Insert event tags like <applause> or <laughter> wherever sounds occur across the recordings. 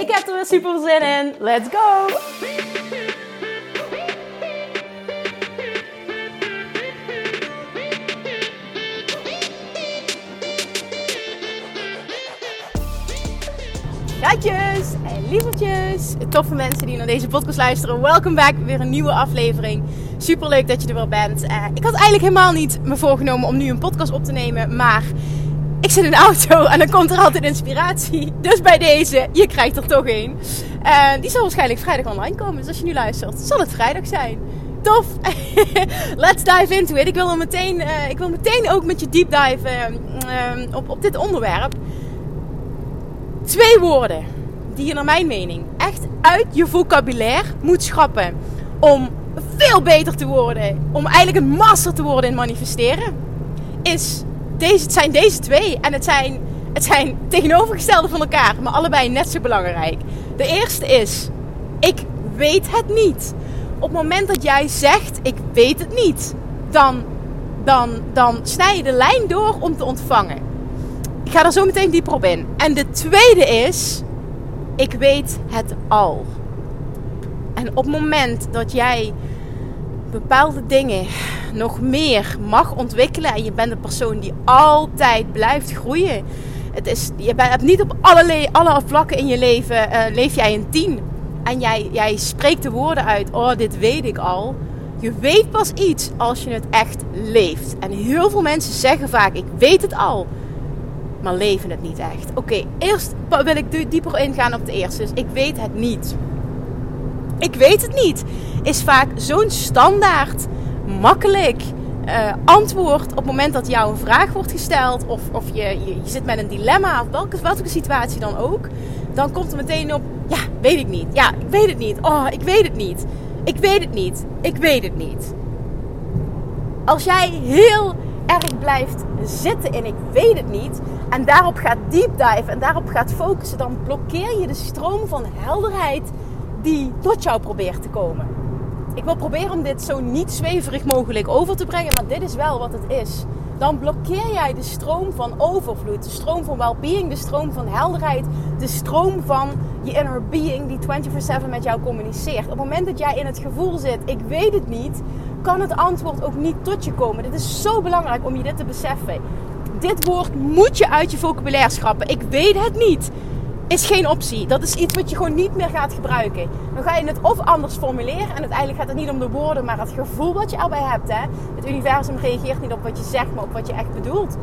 Ik heb er weer super zin in. Let's go! Gatjes en lievertjes, toffe mensen die naar deze podcast luisteren. Welkom back, weer een nieuwe aflevering. Super leuk dat je er weer bent. Uh, ik had eigenlijk helemaal niet me voorgenomen om nu een podcast op te nemen, maar ik zit in de auto en dan komt er altijd inspiratie. Dus bij deze, je krijgt er toch een. Uh, die zal waarschijnlijk vrijdag online komen, dus als je nu luistert, zal het vrijdag zijn. Tof! <laughs> Let's dive into it. Ik wil, meteen, uh, ik wil meteen ook met je deep dive op, op dit onderwerp. Twee woorden die je naar mijn mening echt uit je vocabulaire moet schrappen. Om veel beter te worden. Om eigenlijk een master te worden in manifesteren. Is deze, het zijn deze twee. En het zijn, het zijn tegenovergestelde van elkaar. Maar allebei net zo belangrijk. De eerste is. Ik weet het niet. Op het moment dat jij zegt. Ik weet het niet. Dan, dan, dan snij je de lijn door om te ontvangen. Ik ga er zo meteen dieper op in. En de tweede is, ik weet het al. En op het moment dat jij bepaalde dingen nog meer mag ontwikkelen en je bent een persoon die altijd blijft groeien. Het is, je hebt niet op alle, alle vlakken in je leven uh, leef jij een tien. En jij, jij spreekt de woorden uit, oh dit weet ik al. Je weet pas iets als je het echt leeft. En heel veel mensen zeggen vaak, ik weet het al maar leven het niet echt. Oké, eerst wil ik dieper ingaan op de eerste. Dus ik weet het niet. Ik weet het niet. Is vaak zo'n standaard, makkelijk uh, antwoord op het moment dat jou een vraag wordt gesteld. Of, of je, je, je zit met een dilemma, of welke, welke situatie dan ook. Dan komt er meteen op, ja, weet ik niet. Ja, ik weet het niet. Oh, ik weet het niet. Ik weet het niet. Ik weet het niet. Als jij heel erg blijft zitten in ik weet het niet en daarop gaat deep dive en daarop gaat focussen, dan blokkeer je de stroom van helderheid die tot jou probeert te komen. Ik wil proberen om dit zo niet zweverig mogelijk over te brengen, maar dit is wel wat het is. Dan blokkeer jij de stroom van overvloed, de stroom van well-being, de stroom van helderheid, de stroom van je inner being die 24/7 met jou communiceert. Op het moment dat jij in het gevoel zit, ik weet het niet, kan het antwoord ook niet tot je komen. Dit is zo belangrijk om je dit te beseffen. Dit woord moet je uit je vocabulaire schrappen. Ik weet het niet. Is geen optie. Dat is iets wat je gewoon niet meer gaat gebruiken. Dan ga je het of anders formuleren. En uiteindelijk gaat het niet om de woorden, maar het gevoel wat je erbij hebt. Hè? Het universum reageert niet op wat je zegt, maar op wat je echt bedoelt.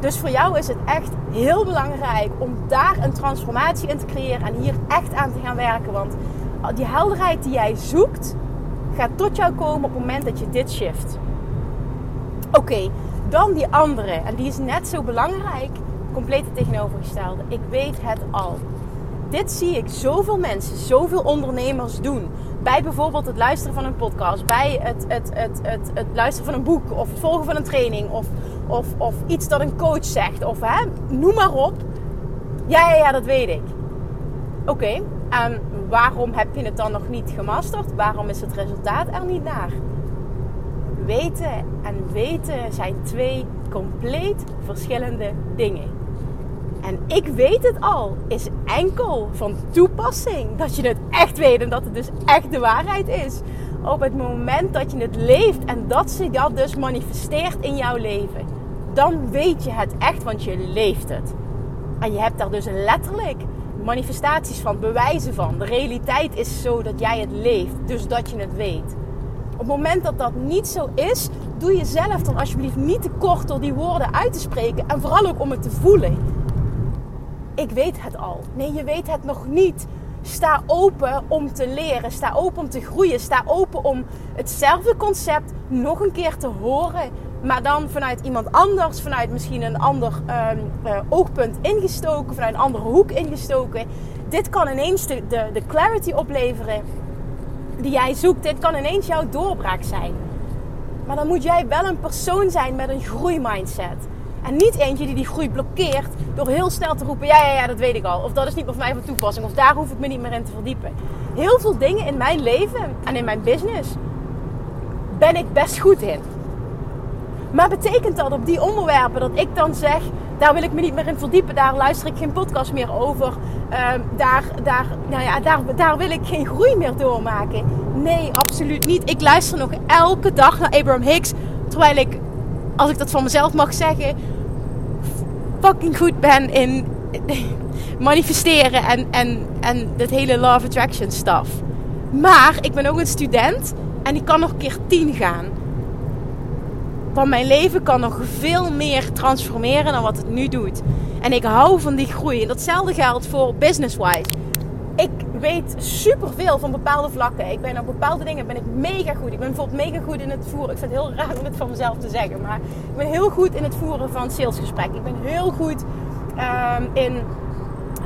Dus voor jou is het echt heel belangrijk om daar een transformatie in te creëren en hier echt aan te gaan werken. Want die helderheid die jij zoekt, gaat tot jou komen op het moment dat je dit shift. Oké, dan die andere. En die is net zo belangrijk. Compleet het tegenovergestelde. Ik weet het al. Dit zie ik zoveel mensen, zoveel ondernemers doen. Bij bijvoorbeeld het luisteren van een podcast, bij het, het, het, het, het luisteren van een boek, of het volgen van een training, of, of, of iets dat een coach zegt, of hè, noem maar op. Ja, ja, ja, dat weet ik. Oké, en waarom heb je het dan nog niet gemasterd? Waarom is het resultaat er niet naar? Weten en weten zijn twee compleet verschillende dingen. En ik weet het al, is enkel van toepassing dat je het echt weet en dat het dus echt de waarheid is. Op het moment dat je het leeft en dat zich dat dus manifesteert in jouw leven, dan weet je het echt, want je leeft het. En je hebt daar dus letterlijk manifestaties van, bewijzen van. De realiteit is zo dat jij het leeft, dus dat je het weet. Op het moment dat dat niet zo is, doe jezelf dan alsjeblieft niet te kort door die woorden uit te spreken en vooral ook om het te voelen. Ik weet het al. Nee, je weet het nog niet. Sta open om te leren. Sta open om te groeien. Sta open om hetzelfde concept nog een keer te horen. Maar dan vanuit iemand anders, vanuit misschien een ander ehm, eh, oogpunt ingestoken, vanuit een andere hoek ingestoken. dit kan ineens de, de, de clarity opleveren die jij zoekt. Dit kan ineens jouw doorbraak zijn. Maar dan moet jij wel een persoon zijn met een groeimindset. En niet eentje die die groei blokkeert door heel snel te roepen: ja, ja, ja, dat weet ik al. Of dat is niet voor mij van toepassing. Of daar hoef ik me niet meer in te verdiepen. Heel veel dingen in mijn leven en in mijn business ben ik best goed in. Maar betekent dat op die onderwerpen dat ik dan zeg: daar wil ik me niet meer in verdiepen, daar luister ik geen podcast meer over, ehm, daar, daar, nou ja, daar, daar wil ik geen groei meer doormaken? Nee, absoluut niet. Ik luister nog elke dag naar Abraham Hicks, terwijl ik, als ik dat van mezelf mag zeggen, fucking goed ben in manifesteren en, en, en dat hele of attraction stuff. Maar ik ben ook een student en ik kan nog een keer tien gaan. Want mijn leven kan nog veel meer transformeren dan wat het nu doet. En ik hou van die groei. En datzelfde geldt voor business-wise. Weet superveel van bepaalde vlakken. Ik ben op bepaalde dingen ben ik mega goed. Ik ben bijvoorbeeld mega goed in het voeren. Ik vind het heel raar om het van mezelf te zeggen. Maar ik ben heel goed in het voeren van salesgesprekken. Ik ben heel goed ehm, in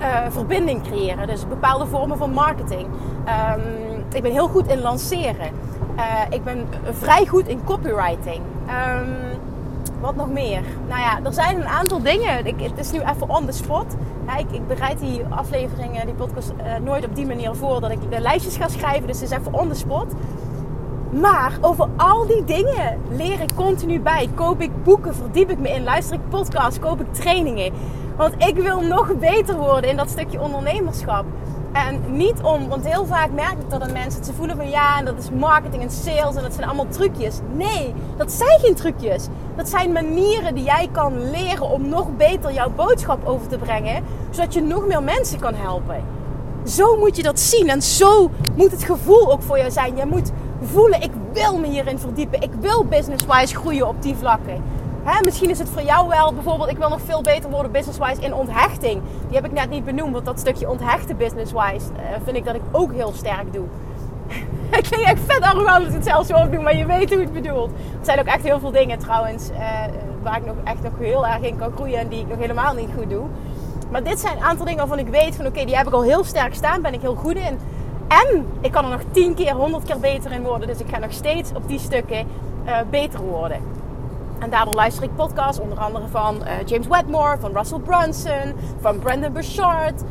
uh, verbinding creëren. Dus bepaalde vormen van marketing. Um, ik ben heel goed in lanceren. Uh, ik ben vrij goed in copywriting. Um, wat nog meer? Nou ja, er zijn een aantal dingen. Ik, het is nu even on the spot. Ik, ik, bereid die afleveringen, die podcast, uh, nooit op die manier voor dat ik de lijstjes ga schrijven. Dus het is even on the spot. Maar over al die dingen leer ik continu bij. Koop ik boeken, verdiep ik me in, luister ik podcasts, koop ik trainingen. Want ik wil nog beter worden in dat stukje ondernemerschap. En niet om, want heel vaak merk ik dat aan mensen ze voelen van ja, en dat is marketing en sales en dat zijn allemaal trucjes. Nee, dat zijn geen trucjes. Dat zijn manieren die jij kan leren om nog beter jouw boodschap over te brengen, zodat je nog meer mensen kan helpen. Zo moet je dat zien en zo moet het gevoel ook voor jou zijn. Je moet voelen, ik wil me hierin verdiepen. Ik wil business-wise groeien op die vlakken. Hè, misschien is het voor jou wel bijvoorbeeld, ik wil nog veel beter worden business-wise in onthechting. Die heb ik net niet benoemd, want dat stukje onthechten business-wise uh, vind ik dat ik ook heel sterk doe. <laughs> ik vind echt vet arrogant dat ik het zelf zo opdoe, maar je weet hoe het bedoel. Er zijn ook echt heel veel dingen trouwens uh, waar ik nog echt nog heel erg in kan groeien en die ik nog helemaal niet goed doe. Maar dit zijn een aantal dingen waarvan ik weet van oké, die heb ik al heel sterk staan, ben ik heel goed in. En ik kan er nog 10 keer, 100 keer beter in worden. Dus ik ga nog steeds op die stukken uh, beter worden. En daardoor luister ik podcasts, onder andere van uh, James Wedmore, van Russell Brunson, van Brandon Burchard.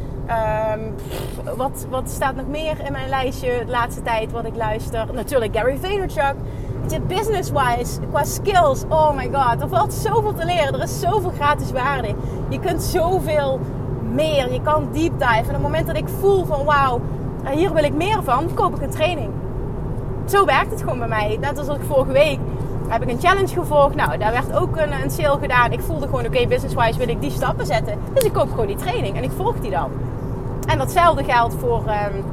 Um, wat, wat staat nog meer in mijn lijstje de laatste tijd wat ik luister? Natuurlijk Gary Vaynerchuk. Business-wise, qua skills, oh my god, er valt zoveel te leren. Er is zoveel gratis waarde. Je kunt zoveel meer. Je kan deep dive. En op het moment dat ik voel van wauw, hier wil ik meer van, koop ik een training. Zo werkt het gewoon bij mij. Net als ik vorige week heb ik een challenge gevolgd. Nou, daar werd ook een, een sale gedaan. Ik voelde gewoon, oké, okay, business-wise wil ik die stappen zetten. Dus ik koop gewoon die training en ik volg die dan. En datzelfde geldt voor... Um,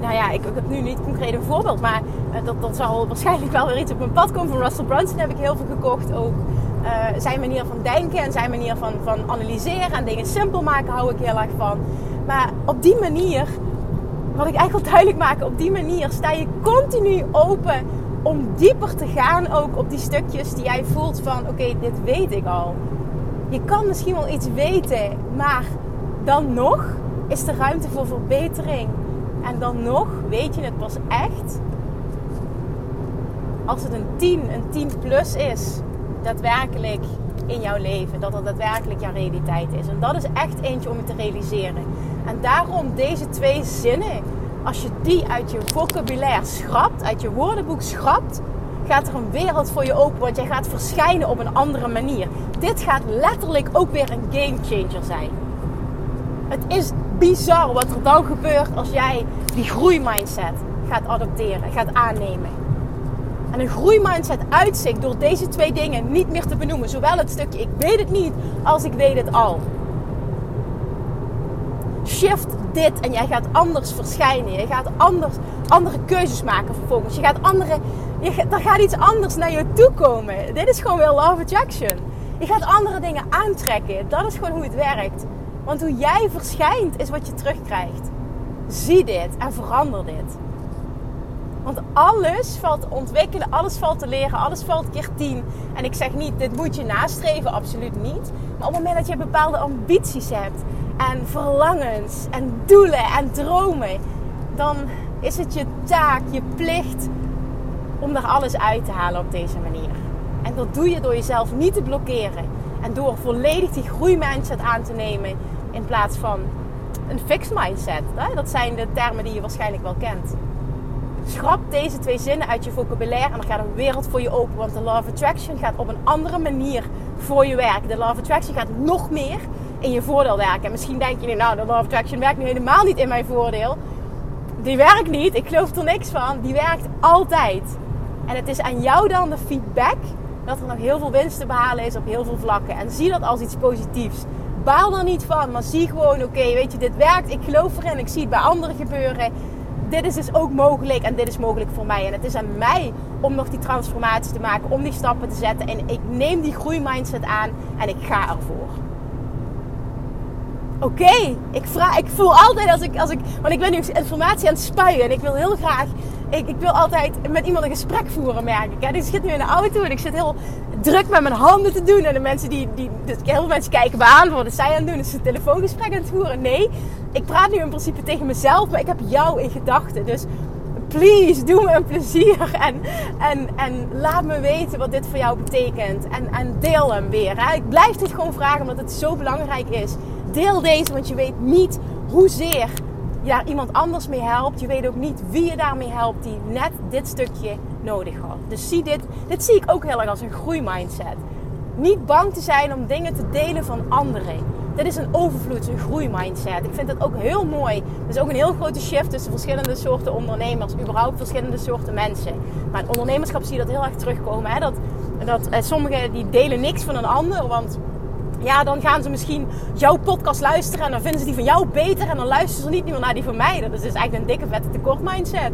nou ja, ik, heb nu niet concreet een voorbeeld, maar uh, dat, dat zal waarschijnlijk wel weer iets op mijn pad komen. Van Russell Brunson heb ik heel veel gekocht. Ook uh, zijn manier van denken en zijn manier van, van analyseren en dingen simpel maken hou ik heel erg van. Maar op die manier, wat ik eigenlijk wil duidelijk maken, op die manier sta je continu open om dieper te gaan ook op die stukjes die jij voelt van oké, dit weet ik al. Je kan misschien wel iets weten, maar dan nog is er ruimte voor verbetering. En dan nog weet je het pas echt als het een 10, een 10 plus is, daadwerkelijk in jouw leven. Dat dat daadwerkelijk jouw realiteit is. En dat is echt eentje om je te realiseren. En daarom deze twee zinnen als je die uit je vocabulaire schrapt, uit je woordenboek schrapt, gaat er een wereld voor je open. Want jij gaat verschijnen op een andere manier. Dit gaat letterlijk ook weer een game changer zijn. Het is bizar wat er dan gebeurt als jij die groeimindset gaat adopteren, gaat aannemen. En een groeimindset uitzicht door deze twee dingen niet meer te benoemen. Zowel het stukje ik weet het niet als ik weet het al. Shift dit en jij gaat anders verschijnen. Je gaat anders, andere keuzes maken vervolgens. Je gaat andere, je, er gaat iets anders naar je toe komen. Dit is gewoon weer love attraction. Je gaat andere dingen aantrekken. Dat is gewoon hoe het werkt. Want hoe jij verschijnt is wat je terugkrijgt. Zie dit en verander dit. Want alles valt te ontwikkelen, alles valt te leren, alles valt keer tien. En ik zeg niet, dit moet je nastreven, absoluut niet. Maar op het moment dat je bepaalde ambities hebt en verlangens en doelen en dromen, dan is het je taak, je plicht om daar alles uit te halen op deze manier. En dat doe je door jezelf niet te blokkeren en door volledig die groeimindset aan te nemen in plaats van een fixed mindset. Dat zijn de termen die je waarschijnlijk wel kent. Schrap deze twee zinnen uit je vocabulaire en dan gaat een wereld voor je open. Want de Law Attraction gaat op een andere manier voor je werken. De Law Attraction gaat nog meer in je voordeel werken. En misschien denk je nu, nou, de Law Attraction werkt nu helemaal niet in mijn voordeel. Die werkt niet, ik geloof er niks van. Die werkt altijd. En het is aan jou dan de feedback dat er nog heel veel winst te behalen is op heel veel vlakken. En zie dat als iets positiefs. Baal er niet van, maar zie gewoon, oké, weet je, dit werkt. Ik geloof erin, ik zie het bij anderen gebeuren. Dit is dus ook mogelijk en dit is mogelijk voor mij. En het is aan mij om nog die transformatie te maken, om die stappen te zetten. En ik neem die groeimindset aan en ik ga ervoor. Oké, ik, vraag, ik voel altijd als ik, als ik, want ik ben nu informatie aan het spuien en ik wil heel graag ik, ik wil altijd met iemand een gesprek voeren, merk ik. Hè? Dus ik zit nu in de auto en ik zit heel druk met mijn handen te doen. En de mensen die, die dus heel veel mensen kijken me aan, wat zij aan het doen? Is ze een telefoongesprek aan het voeren? Nee, ik praat nu in principe tegen mezelf, maar ik heb jou in gedachten. Dus please, doe me een plezier en, en, en laat me weten wat dit voor jou betekent. En, en deel hem weer. Hè? Ik blijf dit gewoon vragen omdat het zo belangrijk is. Deel deze, want je weet niet hoezeer daar iemand anders mee helpt. Je weet ook niet wie je daarmee helpt die net dit stukje nodig had. Dus zie dit, dit zie ik ook heel erg als een groeimindset. Niet bang te zijn om dingen te delen van anderen. Dit is een overvloed, een groeimindset. Ik vind het ook heel mooi. Er is ook een heel grote shift tussen verschillende soorten ondernemers. Überhaupt verschillende soorten mensen. Maar ondernemerschap zie je dat heel erg terugkomen. Hè? Dat, dat eh, sommigen die delen niks van een ander. Want ja, dan gaan ze misschien jouw podcast luisteren en dan vinden ze die van jou beter en dan luisteren ze niet meer naar die van mij. Dat is dus eigenlijk een dikke vette tekort mindset.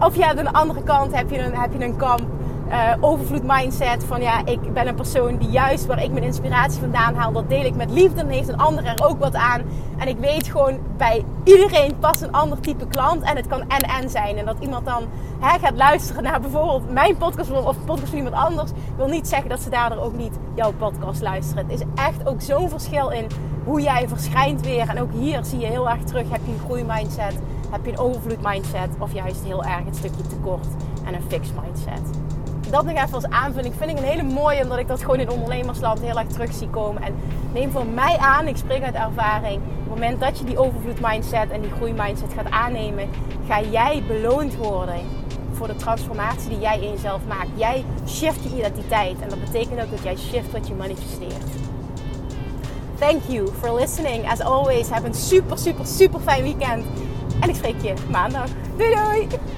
Of ja, aan de andere kant heb je een, heb je een kamp uh, overvloed mindset. Van ja, ik ben een persoon die juist waar ik mijn inspiratie vandaan haal, dat deel ik met liefde. Dan heeft een ander er ook wat aan. En ik weet gewoon, bij iedereen past een ander type klant. En het kan en-en zijn. En dat iemand dan hè, gaat luisteren naar bijvoorbeeld mijn podcast of podcast van iemand anders, wil niet zeggen dat ze daardoor ook niet jouw podcast luisteren. Het is echt ook zo'n verschil in hoe jij verschijnt weer. En ook hier zie je heel erg terug, heb je een groeimindset, heb je een overvloed mindset of juist heel erg het stukje tekort en een fixed mindset dat nog even als aanvulling vind ik een hele mooie, omdat ik dat gewoon in ondernemersland heel erg terug zie komen. En neem voor mij aan, ik spreek uit ervaring, op het moment dat je die overvloed mindset en die groei mindset gaat aannemen, ga jij beloond worden voor de transformatie die jij in jezelf maakt. Jij shift je identiteit en dat betekent ook dat jij shift wat je manifesteert. Thank you for listening. As always, heb een super, super, super fijn weekend. En ik spreek je maandag. Doei doei!